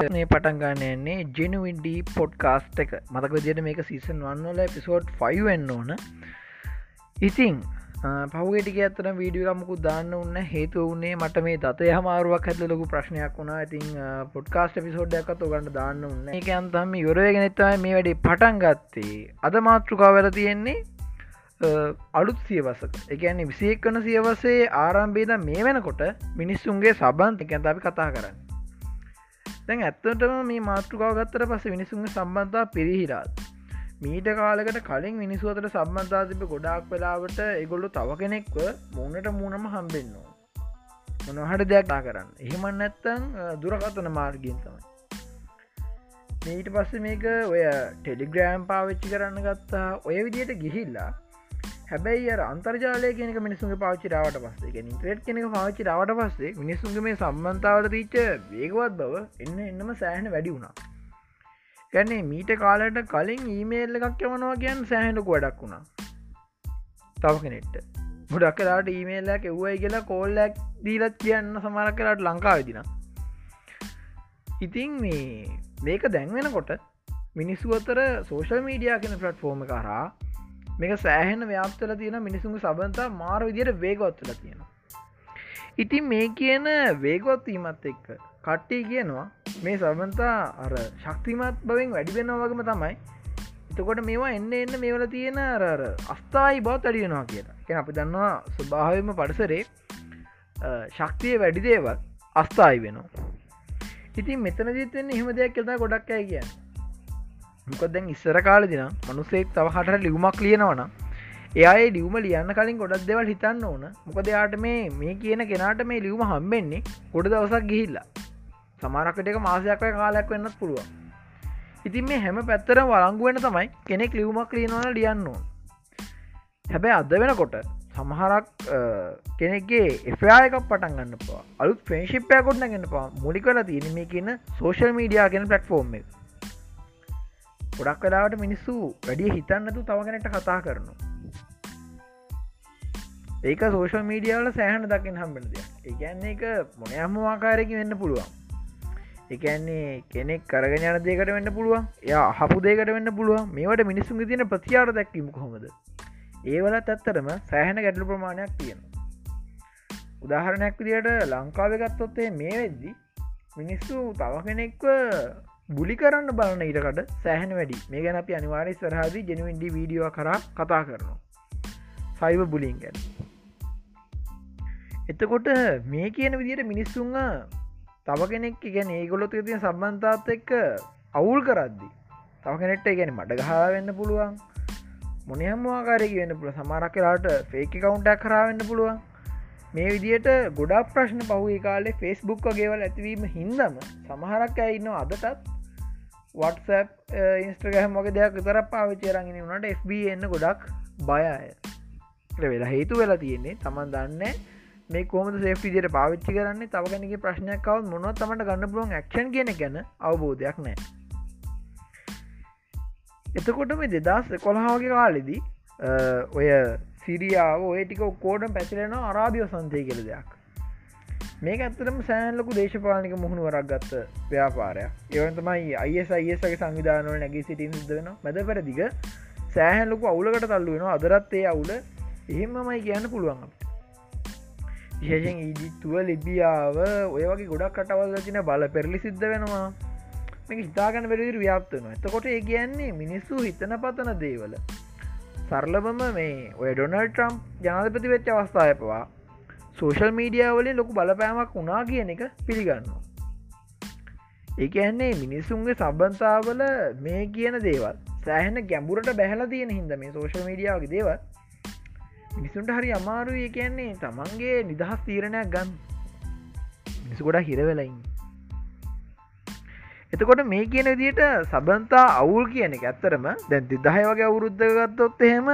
හනේ පටන් ගන්න එන්නේ ජෙනුවින්ඩී පොඩ්කාස්ට් එක. මතක විදියට මේක සීසන් වන්නල පිසෝඩ් ෆයිවෙන්න ඕන. ඉතිං පහුගටික ඇත්තන වීඩියලමකු දාන්න උන්න හේතු වන්නේ මට මේ දත හමාරුවක් ඇත්ල ලොකු ප්‍රශ්නයක් වුණා. ඉතින් පොඩ්කාස්ට පිසෝඩ්ඩක්ත් ඔගන්න දාන්න උන්න එක අන්තම යොරයගෙනත්තයි මේ වැඩි පටන් ගත්තේ. අද මාතෘකා වෙල තියෙන්නේ අලුත් සියවසක. එකන්නේ විසියෙක් වන සියවසේ ආරම්භේද මේ වෙනකොට මිනිස්සුන්ගේ සබන්ත එකැත අපි කතා කරන්න. දැන් ඇත්තටම මේ මාතෘකාව ගත්තර පස මිනිසුන්ගේ සම්බන්ධා පිරිහිරාත් මීට කාලකට කලින් මිනිසුවතට සම්බන්ධා තිබ ගොඩාක් වෙලාවට එගොල්ලු තව කෙනෙක්ව මූුණට මූුණම හම්බෙන්නවා මොනහට දෙයක්නා කරන්න. එහෙමන් නැත්තං දුරකතන මාර්ගින් තමයි. මීට පස්ස මේක ඔය ටෙලිග්‍රෑම් පාවිච්චි කරන්න ගත්තා. ඔය විදියට ගිහිල්ලා හැබැයි අර අන්තර්ජාලය කෙනෙක මිනිසුන්ගේ පාච්චිරාවට පස්සේ. නිට්‍රේට් කෙනෙක පාච්චිරාවට පස්සේ මිනිස්සුන්ගේ මේ සම්බන්තාවට තීච්ච වේගවත් බව එන්න එන්නම සෑහන වැඩි වුණා. ගැන්නේ මීට කාලට කලින් ඊමේල් එකක් යවනවා කියන් සෑහෙනක වැඩක් වුණා. තව කෙනෙට්ට ගොඩක් කලාට ඊමේල්ලක් එව්වයි කියලා කෝල්ලක් දීලත් කියන්න සමරක් කලාට ලංකා විදින. ඉතින් මේ මේක දැන්වෙනකොට මිනිස්සු අතර සෝෂල් මීඩියා කෙන පලට් ෆෝර්ම කරා මේක සෑහෙන ව්‍යාප්තල තියෙන මිනිසුන් සබන්තා මාර විදියට වේගොත්තුල තියෙන ඉතින් මේ කියන වේගොත්වීමත් එක්ක කට්ටි කියනවා මේ සබන්තා අර ශක්තිමත් බවින් වැඩිවෙන්න වගම තමයි. එතකොට මේවා එන්න එන්න මේවල තියෙන අර අස්ථායි බවත් අඩියනවා කියලා. කිය අපි දන්නවා ස්වභාවම පරිසරේ ශක්තිය වැඩිදේවත් අස්ථායි වෙනවා. ඉතින් මෙතන ජීතවෙන්න එහෙම දෙයක් කෙතා ගොඩක් ඇයි කියන්න. මොකක් දැන් ඉස්සර කාල දින මනුසෙක් තව හට ලියුමක් ලියනවන එයාඒ ලියුම ලියන්න කලින් ගොඩක් දෙවල් හිතන්න ඕන. මොකද යාට මේ මේ කියන කෙනාට මේ ලියුම හම්බෙන්නේ ගොඩ දවසක් ගිහිල්ලා. සමාරකට එක මාසයක් කාලයක් වෙන්නත් පුළුවන්. ඉතින් මේ හැම පැත්තර වලංගුවෙන තමයි කෙනෙක් ලියුමක් ලියනවන ලියන්න ඕන. හැබැයි අද වෙනකොට සමහරක් කෙනෙගේ එෆයායක පටන් ගන්න පවා අලුත් ෆේශිප්පය කොට්න ගන්න පා මුලිකල තියෙන මේ කියන සෝශල් මීඩියා ගෙන පලට්ෆෝර්ම් එක. ගොඩක් කලාවට මිනිස්සු වැඩිය හිතන්නතු තවගෙනට කතා කරනු ඒක සෝෂල් මීඩියාවල සෑහන දකිින් හම්බෙන දෙයක්. එකන්නේ එක මොනයම්ම ආකාරයකි වෙන්න පුළුවන්. එකන්නේ කෙනෙක් කරගෙන යන දේකට වෙන්න පුළුවන්. ය හපු දේකට වෙන්න පුළුවන්. මේවට මිනිස්සුන් තියන ප්‍රතියාර දැක්වීම කොහොමද? ඒවලත් ඇත්තරම සෑහෙන ගැටලු ප්‍රමාණයක් තියෙන උදාහරණයක් විදියට ලංකාව ගත්තොත්තේ මේ වෙද්දි මිනිස්සු තව කෙනෙක්ව බුලි කරන්න බලන ඉටකට සෑහන වැඩි. මේ ගැන අපි අනිවාරය සරහදී ජනවින්ඩි වීඩියෝ කර කතා කරනවා. සයිව බුලින් ගැන. එතකොට මේ කියන විදියට මිනිස්සුන්ග තව කෙනෙක් ගැන ඒගොලොත් තිය සම්බන්ධාත් එක්ක අවුල් කරද්දි තව කෙනෙට්ට ගැන මඩ ගහා වෙන්න පුළුවන්. මොනහම ආකාරය වෙන්න පුළ සමාරක් කලාට ෆේක කවුන්ටක් කරාවෙන්න පුළුවන්. මේ විදියට ගොඩක් ප්‍රශ්න පහුේ කාලේ ෆෙස්බුක් වගේවල් ඇතිවීම හින්දම සමහරක් ඇයින්න අදටත් වටසප් ඉන්ස්ට්‍රගහම මොක දෙයක් තර පාවිචරගෙන වනට FB එන්න ගොඩක් බයය වෙලා හේතු වෙලා තියෙන්නේ. තමන් දන්න මේ කෝම සේෆිදියට පාවිච්චි කරන්නේ? තවගැනගේ ප්‍රශ්නයක් කවත් මොනොත් තමට ගන්න පුලුවන් ක්ෂන් කියන ගැන අවබෝධයක් නෑ එතකොට මේ දෙදස් කොළහාගේ කාලෙදී ඔය සිරියාව ඔය ටික කෝඩම් පැතිලෙන අරාභිය සන්තය කෙළ දෙයක්. මේක ඇත්තරම සෑන්ලකු දේශපාලික මුහුණ වරක් ගත්ත ව්‍යාපාරය ඒවන්තමයි අයිසයිසගේ සංවිධානවල නැගේ සිටින් සිදවෙන මැද පැරදිග සෑහැන්ලොකු අවුලකට තල්ලු වෙන අදරත් ඒ අවුල එහෙමමයි කියන්න පුළුවන් විශේෂෙන් ඊජිත්තුව ලිබියාව ඔය වගේ ගොඩක් කටවල් තින බල පෙරලි සිද්ධ වෙනවා. මේ හිතාගන වැරදිර ව්‍යාප්තනවා එතකොට ඒ කියන්නේ මිනිස්සු හිතන පතන දේවල සරලබම මේ ඔය ඩොනල් ට්‍රම්ප් ජනාධපති වෙච්ච අවස්ථාය පවා සෝෂල් මීඩියාවලින් ලොකු බලපෑමක් වුණා කියන එක පිළිගන්නවා. ඒක ඇන්නේ මිනිස්සුන්ගේ සබන්තාවල මේ කියන දේවල් සෑහන ගැඹුරට බැහල තියෙන හිද මේ සෝෂල් මීඩියාවගේ දේවල් මිනිසුන්ට හරි අමාරු ඒ කියන්නේ තමන්ගේ නිදහස් තීරණයක් ගන්න. මිනිසු ගොඩා හිරවෙලයින් එතකොට මේ කියන විදිට සබන්තා අවුල් කියන එක ඇත්තරම දැන් දිදහය වගේ අවුරුද්ධගත්තොත් එහෙම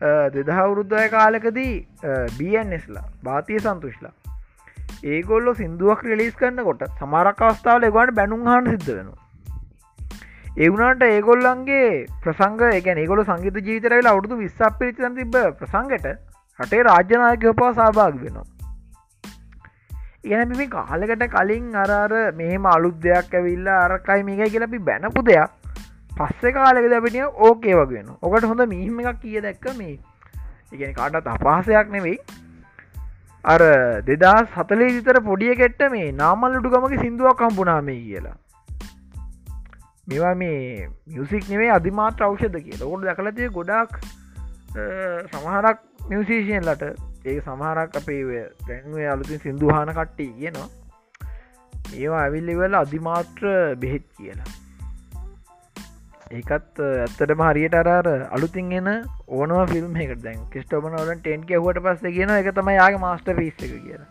දෙදහවුරුද්ධය කාලකදී බන්ස්ලා භාතිය සන්තුෂ්ලා. ඒගොල්ලො සිින්දුවක් රිලිස් කන්න කොට සමාරක් අවස්ථාවල ගොට බැනුම් හන් සිද්ධ වෙනවා. ඒවුණට ඒගොල්ලන්ගේ ප්‍රසංග එක ඒගොල සංගීත ජීවිතරයිලා අවුදු විස්සක් පිරිතින් තිබ ප්‍රසංගට හටේ රාජ්‍යනායක පවා සභාග වෙනවා. එන මේ කාලකට කලින් අරර මෙහෙම අලුත් දෙයක් ඇවිල්ල අරකයි මේක කියලපි බැනපු දෙයක් පස්සේ කාලෙක දැපිටිය ඕකේ වගෙන ඔකට හොඳ මිහිම එකක් කිය දැක්ක මේ. ඉගෙන කාටත් අපහසයක් නෙවෙයි. අර දෙදා සතලේ විතර පොඩිය කෙට්ට මේ නාමල්ලුටු ගමක සිින්දුවක් කම්පුනාමේ කියලා. මේවා මේ මියසික් නෙවේ අධිමාත්‍ර අවෂද කිය ඔකොට දැකලතිය ගොඩක් සමහරක් මියසිීෂයන්ලට ඒ සමහරක් අපේ දැන්වේ අලුතින් සිින්දුහාන කට්ටි කියනවා. ඒවා ඇවිල්ලිවල අධිමාත්‍ර බෙහෙත් කියලා. ඒකත් ඇත්තටම හරියට අරර අලුතින් එන ඕනව ෆිල්ම් එකට දැන්. කිස්ටෝබනවලන් ටෙන්ක හුවට පස්ස කියන එක තම යාගේ මාස්ට පිස්ස එක කියලා.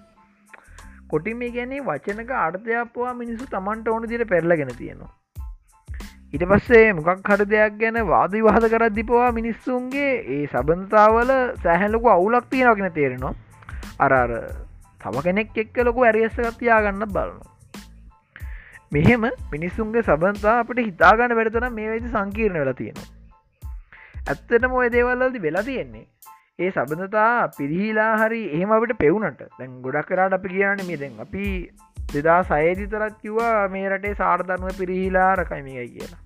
කොටිම ගැනේ වචනක අර්ථයපවා මිනිසු තමන්ට ඕන දිර පෙරලගෙන තියෙනවා. ඉට පස්සේ මොකක් හර දෙයක් ගැන වාදී වහද කරත් දිපවා මිනිස්සුන්ගේ ඒ සබන්තාවල සෑහැලොකු අවුලක් තියෙනගෙන තේරෙනවා. අරර තම කෙනෙක් එක්ක ලොකු ඇරිස්සගත්තියා ගන්න බලනවා. මෙහෙම මිනිස්සුන්ගේ සබන්තා අපට හිතාගන්න වැඩතන මේ වෙදි සංකීර්ණ වෙලා තියෙනවා ඇත්තට මොය දේවල්ලදි වෙලා තියෙන්නේ ඒ සබඳතා පිරිහිලා හරි එහෙම අපට පෙවුනට. දැන් ගොඩක් කරාට අපි කියන්න මේ දැන් අපි දෙදා සයදිතරත් කිව්වා මේ රටේ සාර්ධනුව පිරිහිලා රකයිමිකයි කියලා.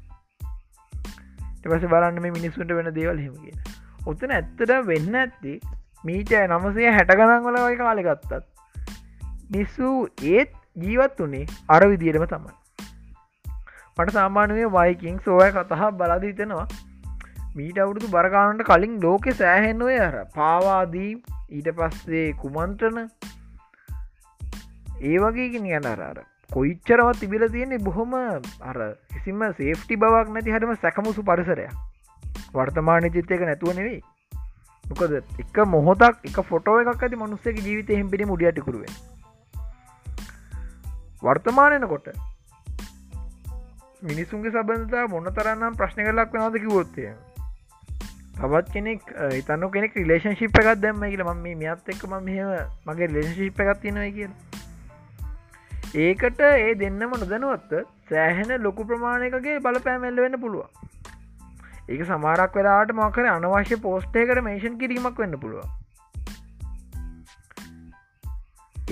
එපස බලන්න මේ මිනිස්සුන්ට වෙන දේවල් හෙම කියෙන ඔත්තන ඇත්තට වෙන්න ඇත්ති මීට නමසය හැට ගණන් වල වයි කාලෙගත්තත් මිස්සු ඒත් ජීවත් වනේ අර විදියටම තමයි. මට සාමානුවේ වයිකින් සෝය කතහා බලදීතෙනවා මීට අවුරුදු බරගානට කලින් ලෝකෙ සෑහෙන්නුවය අර පාවාදී ඊට පස්සේ කුමන්ත්‍රන ඒ වගේ යන අරර කොයිච්චරවත් තිබිල තියෙන්නේ බොහොම අර කිසිම සේෆ්ටි බවක් නැති හටම සැකමුසු පරිසරයක්. වර්තමාන චිත්තයක නැතුව නෙවෙයි. මොකද එක මොහොතක් එක ෆොටෝ එකක් ඇති මනුස්සක ජීවිත හෙම්පිරි මුඩියටිකුරුව වර්තමානයනකොට මිනිසුන්ගේ සබඳතා මොන්න තරන්නම් ප්‍රශ්න කරලක් වෙනද කිවොත්තය තවත් කෙනෙක් ඉතන්න කෙනෙක් රිලේෂන් ශිප් එකක් දැම්ම කියල. ම මේ මියත් එක්ක ම මෙ මගේ ලේශිප් එකක් තියෙනව කියලා. ඒකට ඒ දෙන්නම නොදැනුවත්ත සෑහෙන ලොකු ප්‍රමාණයකගේ බලපෑමැල්ල වෙන්න පුළුව ඒක සමාරක් වෙලාට මකර අනවශ්‍ය පෝස්ටේකට මේෂන් කිරීමක් වෙන්න පුළුව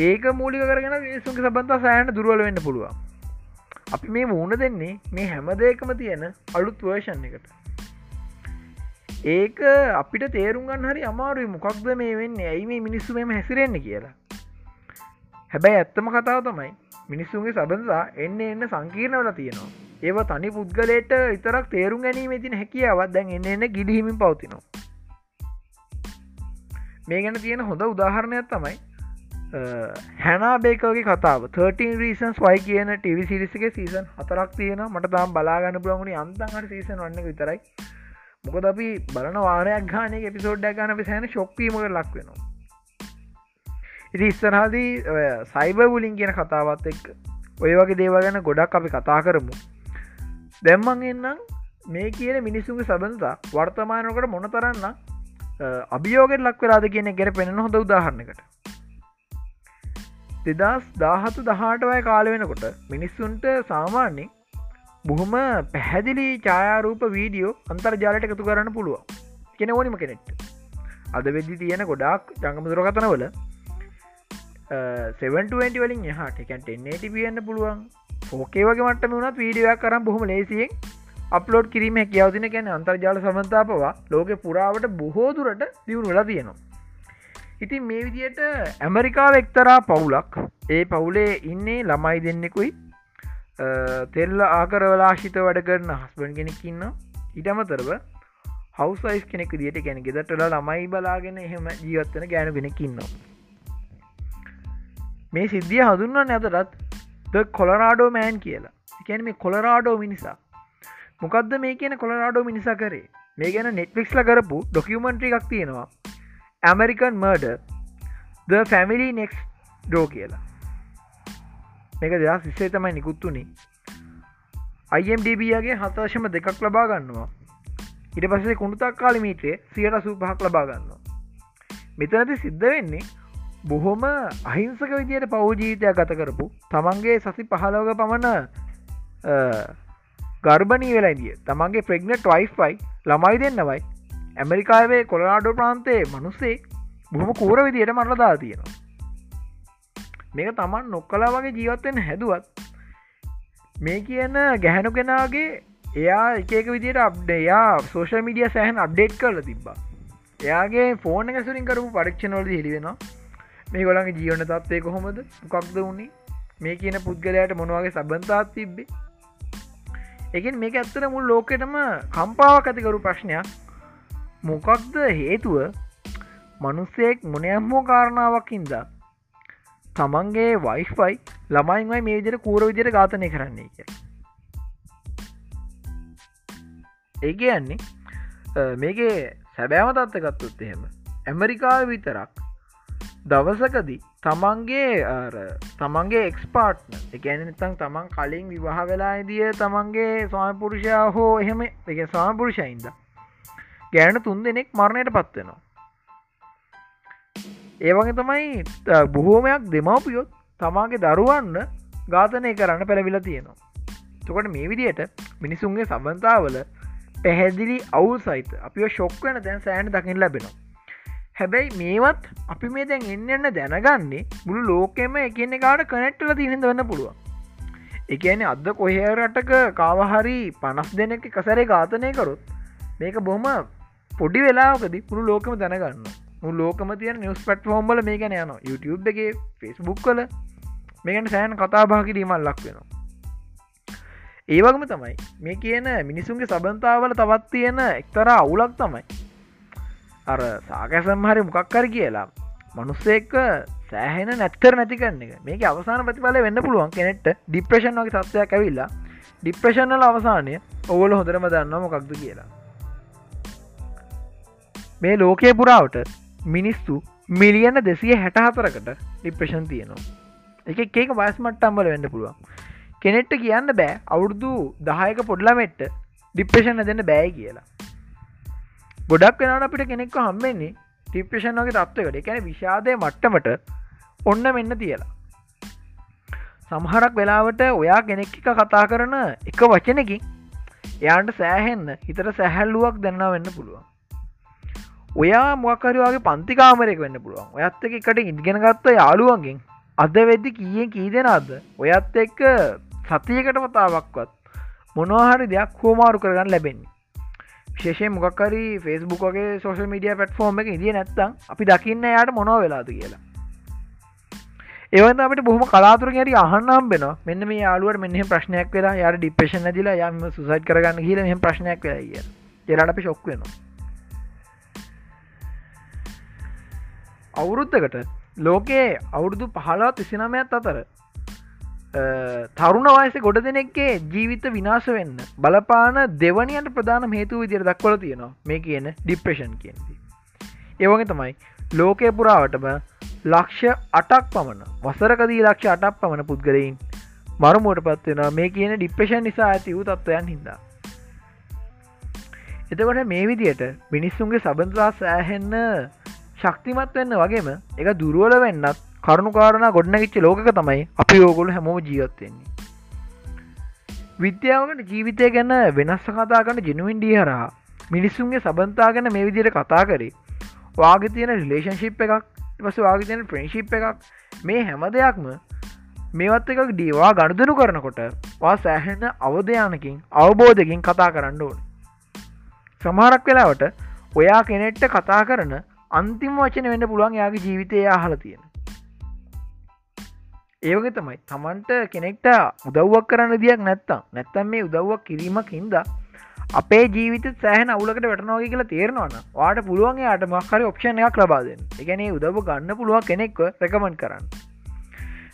ඒක මූලික කරගෙන සුන්ගේ සබන්තා සෑහන දුරුවල වෙන්න පුළුවන්. අපි මේ මුණ දෙන්නේ මේ හැම දෙකම තියෙන අලුත් වර්ෂන් එකට. ඒක අපිට තේරුම්ගන්න හරි අමාරුයි මොකක්ද මේ වෙන්න? ඇයි මේ මිනිස්සු මෙම හැසිරෙන්නේ කියලා? හැබැයි ඇත්තම කතාව තමයි මිනිස්සුන්ගේ සබඳතා එන්න එන්න සංකීර්ණවල තියෙනවා. ඒව තනි පුද්ගලයට ඉතරක් තේරුම් ගැනීම තින හැකියාවත් දැන් එන්න එන්න ගිඩිහිමින් පවතිනවා. මේ ගැන තියෙන හොඳ උදාහරණයක් තමයි හැනාබේකගේ කතාව. 13 රීසන්ස් වයි කියන ටව සිරිසිගේ සීසන් හතරක් තියෙන මට තාම් බලාගන්න පුළගුණනි අන්තන්හට සීසන් වන්න විතරයි. මොකද අපි බලන වාරයක් ගානය එපිසෝඩ්ඩ ගන්න පිසෑන ශොක්්පීමට ලක් වෙනවා. ඉති ඉස්සරහදී සයිබ වලින් කියන කතාවත් එක් ඔය වගේ දේව ගැන ගොඩක් අපි කතා කරමු. දැම්මන් එන්නම් මේ කියන මිනිස්සුගේ සබඳතා වර්තමානකට මොන තරන්න අභියෝගෙන් ලක්වෙලාද කියන ගැර පෙනෙන හොඳ උදාහරණකට දෙදස් දාහතු දහටවය කාල වෙනකොට මිනිස්සුන්ට සාමාන්‍යෙන් බොහොම පැහැදිලි චායාරූප වීඩියෝ අන්තර්ජාලට එකතු කරන්න පුළුවන්. කෙන ඕනිම කෙනෙට් අද වෙද්දි තියෙන ගොඩක් ජංගමදුරකතනවල 720 වලින් එහට එකන්ට එන්නට පියන්න පුළුවන්. ෝකේ වගේ මටම වුණත් වීඩියක් කරම් බොහොම ලේසියෙන් අප්ලෝඩ් කිරීම කියවතින කැන අන්තර්ජාල සමන්තාපවා ලෝක පුරාවට බොහෝ දුරට දියුණු වෙලා තියෙනවා. ඉතින් මේ විදියට ඇමරිකාව එක්තරා පවුලක්. ඒ පවුලේ ඉන්නේ ළමයි දෙන්නෙකුයි. තෙල්ල ආකරවලාශිත වැඩ කරන හස්බන් කෙනෙක් ඉන්න ඉටමතරව හවසයිස් කෙනෙක් දිට ගැන ගෙදටලා ළමයි බලාගෙන එහෙම ජීවත්තන ගෑනු කෙනෙක් ඉන්නවා. මේ සිද්ධිය හඳුන්වන්න ඇතරත් ද කොලරාඩෝ මෑන් කියලා. එකැන මේ කොලරාඩෝ මිනිසා. මොකක්ද මේ කියන කොලරාඩෝ මිනිසා කරේ? මේ ගැන නෙට්ලික්ස්ල කරපු ඩොකියමන්ට්‍රි එකක් තියෙනවා. American murder the family next door කියලා. මේක දෙයක් සිස්සේ තමයි නිකුත්තුනේ අයිම්ඩබගේ හතවශම දෙකක් ලබා ගන්නවා. ඉට පසේ කුණුතක් කාලිමීටේ සියට සූපහක් ලබා ගන්නවා. මෙතනති සිද්ධ වෙන්නේ බොහොම අහිංසක විදියට පවජීවිතයක් ගත කරපු තමන්ගේ සසි පහලෝක පමණ ගර්බනී වෙලාදිය තමන්ගේ ප්‍රෙග්නට් වයිෆයි ළමයි දෙන්නවයි ඇමරිකාවේ කොලනාඩෝ ප්‍රාන්තයේ මනුස්සේ බොහොම කූර විදියට මරලදා තියෙනවා. මේක තමන් නොක්කලා වගේ ජීවත්වෙන් හැදුවත් මේ කියන ගැහැනු කෙනාගේ එයා එකක විදියට අප්ඩේ යා සෝෂල් මිඩිය සෑහන් අප්ඩේට් කරල තිබ්බා. එයාගේ ෆෝන ඇසුරින් කරපු පරීක්ෂණවලද හෙළිවෙනවා මේ ගොලන්ගේ ජීවන තත්වය කොහොමද? මොකක්ද වුණේ මේ කියන පුද්ගලයට මොනවගේ සබන්තාත් තිබ්බේ? එකින් මේක ඇත්තර මුල් ලෝකෙටම කම්පාවක් ඇතිකරු ප්‍රශ්නයක්. මොකක්ද හේතුව? මනුස්සයෙක් මොනයම්හෝ කාරණාවක් හින්දා තමන්ගේ වයිෆයි ළමයින්වයි මේ විදිර කූර විදිර ඝාතනය කරන්නේ කිය ඒ යන්නේ මේකේ සැබෑම තත්ත ගත්තුත් එහෙම ඇමරිකාව විතරක් දවසකදී තමන්ගේ තමන්ගේ එක්ස්පාර්ට්න එකැන නිතන් තමන් කලින් විවාහ වෙලායිදිය තමන්ගේ ස්වාමපුරුෂයා හෝ එහෙම එක ස්වාමපුරුෂයින්ද ගෑනු තුන් දෙනෙක් මරණයට පත්වෙනවා ඒවගේ තමයි බොහෝමයක් දෙමවපියොත් තමාගේ දරුවන්න ඝාතනය කරන්න පැළවිලා තියෙනවා. තොකට මේ විදියට මිනිසුන්ගේ සබන්තාවල පැහැදිලි අවු සයිත අපි ශොක් වෙන දැන් සෑන දකිින් ලැබෙනවා. හැබැයි මේවත් අපි මේ දැන් එන්න එන්න දැනගන්නේ මුළු ලෝකෙම එකන්න කාට කනෙට්ටල තිහිද වන්න පුළුවන්. එකන අද කොහරටක කාවහරි පනස් දෙනෙක් කසරේ ඝාතනය කරොත් මේක බොහම පොඩි වෙලාකද පුළු ලෝකම දැනගන්න. මු ලෝකම තියන නිවස් පට ෆෝම්බල මේ ගැන යන YouTube එක ෆෙස්බුක් කල මේකට සෑන් කතාබා කිරීමල් ලක් වෙනවා. ඒවගම තමයි මේ කියන මිනිසුන්ගේ සබන්තාවල තවත් තියෙන එක්තර අවුලක් තමයි. අර සාකැසම් හරි මොකක්කර කියලා මනුස්සෙක්ක සෑහෙන නැත්තර නැතිකන්න එක. මේක අවසාන ප්‍රතිඵල වෙන්න පුළුවන් කෙනෙට ඩිප්‍රේෂන් වගේ තත්වයක් ඇවිල්ලා ඩිප්‍රේෂන්ල අවසානය ඔවල හොඳරම දන්න මොකක්ද කියලා. මේ ලෝකය පුරාවට මිනිස්සු මිලියන දෙසිය හැට හතරකට ඩිප්‍රේෂන් තියනවා එක ඒක වයස්මට්ටම්බල වෙන්න පුළුවන්. කෙනෙට්ට කියන්න බෑ අවුරුදු දහයක පොඩ්ලමෙට්ට ඩිප්‍රේෂණ දෙන්න බෑ කියලා. ගොඩක් වෙනට අපිට කෙනෙක්ව හම්බෙන්නේ ටිප්‍රේෂන් වගේ තත්වකට එකැන විෂාදය මට්ටමට ඔන්න මෙන්න තියලා. සමහරක් වෙලාවට ඔයා කෙනෙක් එක කතා කරන එක වචනකින් එයාන්ට සෑහෙන්න හිතට සැහැල්ලුවක් දෙන්න වෙන්න පුළුවන්. ඔයා මොකරවාගේ පන්තිකාමරෙක් වෙන්න පුළුවන්. ඔයත් එක එකට ඉදිගෙන ගත්ත යාළුවන්ගෙන්. අද වෙද්දි කියෙන් කී දෙෙනද? ඔයත් එක්ක සතියකට වතාවක්වත් මොනවාහරි දෙයක් හෝමාරු කරගන්න ලැබෙන්නේ. ශේෂය මොකක්කරි ෆෙස්බුක් වගේ සෝෂල් මීඩිය පටෆෝර්ම් එක ඉදිිය නැත්තම් අපි දකින්න යායට මොනව වෙලාද කියලා. ඒවත අපට බොහම කලාතුර ගැරි අහන්නම් බෙන මෙන්න මේ යාලුවට මෙන්න ප්‍රශ්නයක් වෙලා යාර ඩිපේෂන දිලා යම සුසයිත් කරගන්න කියල මෙ ප්‍රශ්නයක් වෙලා එරට අපි ශොක් වෙනවා. අවුරුද්ධකට ලෝකයේ අවුරුදු පහලා තිසිනමයත් අතර තරුණ වයස ගොඩ දෙනෙක්ගේ ජීවිත විනාශ වෙන්න බලපාන දෙවනියට ප්‍රධාන හේතු විදිර දක්වල තියෙනවා මේ කියන ඩිප්‍රේෂන් කියන්ති. ඒවගේ තමයි ලෝකය පුරාවටම ලක්ෂ අටක් පමණ වසරකදී ලක්ෂ අටක් පමණ පුද්ගලයින් මරුමෝට පත්වෙන මේ කියන ඩිප්‍රේෂන් නිසා ඇති වූ තත්වයන් හින්දා. එතකොට මේ විදියට මිනිස්සුන්ගේ සබඳලා සෑහෙන්න ශක්තිමත් වෙන්න වගේම එක දුරුවල වෙන්නත් කරුණු කාරණ ගොඩනැගිච්ච ලෝක තමයි අපි ඕගොලු හැමෝම ජීවත්වෙන්නේ විද්‍යාවකට ජීවිතය ගැන වෙනස් කතාගන්න ජනුවින්ඩිය හරහා මිනිස්සුන්ගේ සබන්තා ගැන මේ විදියට කතා කරේ. වාග තියෙන රිලේෂන්ශිප් එකක් පස වාග තියෙන ප්‍රේශිප් එකක්. මේ හැම දෙයක්ම මේවත් එකක් ඩීවා ගණුදනු කරනකොට වා සෑහෙන්න අවධයානකින් අවබෝධකින් කතා කරන්න ඕන. සමහරක් වෙලාවට ඔයා කෙනෙට්ට කතා කරන අන්තිම වචන වෙන්න පුළුවන් යාගේ ජීවිතය හල තියෙන. ඒවගේ තමයි. තමන්ට කෙනෙක්ට උදව්වක් කරන්න දියක් නැත්තම් නැත්තම් මේ උදව්වක් කිරීමක් හින්දා අපේ ජීවිත සෑහන අවුලකට වැටනෝග කියලා තේරනවන වාට පුළුවන්ගේ අට මක්කරි ඔප්ෂණ එකක් ලබාදෙන් එකනේ උදව ගන්න පුළුවන් කෙනෙක්ව රැකමන් කරන්න.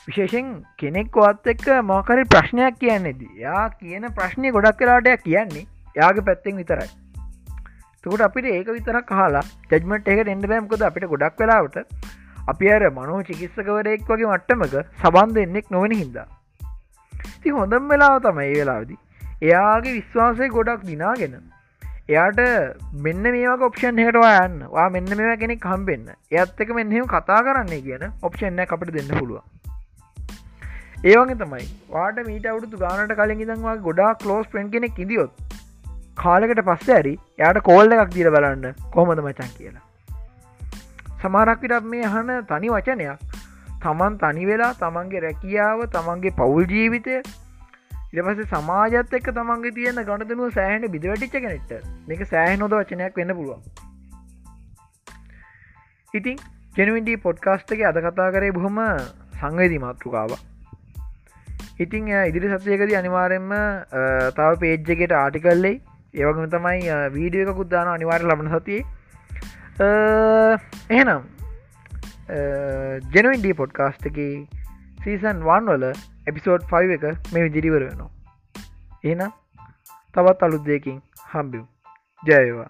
විශේෂෙන් කෙනෙක්වත් එක්ක මෝකරි ප්‍රශ්නයක් කියන්නේද යා කියන ප්‍රශ්නය ගොඩක් කලාටයක් කියන්නේ යාගේ පැත්තෙන් විතරයි. තුකට අපිට ඒක විතරක් කාලා ජජමට එක එන්ඩ බෑම්කොද අපිට ගොඩක් වෙලාවට අපි අර මනෝ චිකිස්සකවරයෙක් වගේ මට්ටමක සබන්ධ එන්නෙක් නොවෙන හින්දා. ති හොඳම් වෙලාව තමයි ඒ වෙලාවිදි. එයාගේ විශ්වාසය ගොඩක් දිනාගෙන එයාට මෙන්න මේක ඔප්ෂන් හටවා යන්න. වා මෙන්න මේ කෙනෙක් කම්බෙන්න්න එත් එක මෙන්නම කතා කරන්නේ කියන ඔප්ෂන්න අපට දෙන්න පුළුව ඒවගේ තමයි. වාට මීට අවුතු ගානට කලින් ඉදන්වා ගොඩා කලෝස් පෙන්් කෙනෙක් ඉදිියොත් කාලෙකට පස්ස ඇරි යායට කෝල්ල එකක් දීර බලන්න කොහොමද මචන් කියලා. සමාරක්විට මේ හන තනි වචනයක්. තමන් තනි වෙලා තමන්ගේ රැකියාව තමන්ගේ පවුල් ජීවිතය ඉරපස සමාජත් එක්ක තමන්ගේ තියෙන ගණතනුව සෑහන බිදවැටිච්ච කෙනෙක්ට මේක සෑහ නොද වචනයක් වෙන්න පුළුවන්. ඉතින් ජෙනවින්ඩී පොඩ්කාස්ට් එක අද කතා කරේ බොහොම සංවේදී මාතෘකාව ඉතිං ඉදිරි සත්යකද අනිවාරෙන්ම තව පේජ්ජකට ආටිකල්ලෙයි ඒවගම තමයි වීඩියෝ එක කුද්දාන අනිවාර ලබන සතියේ. එහෙනම් ජෙනවින්ඩී පොඩ්කාස්ට් එක සීසන් වන් වල එපිසෝඩ් 5 එක මේ විදිරිවර වෙනවා. එනම් තවත් අලුත් දෙකින් හම්බිම්. ජයවා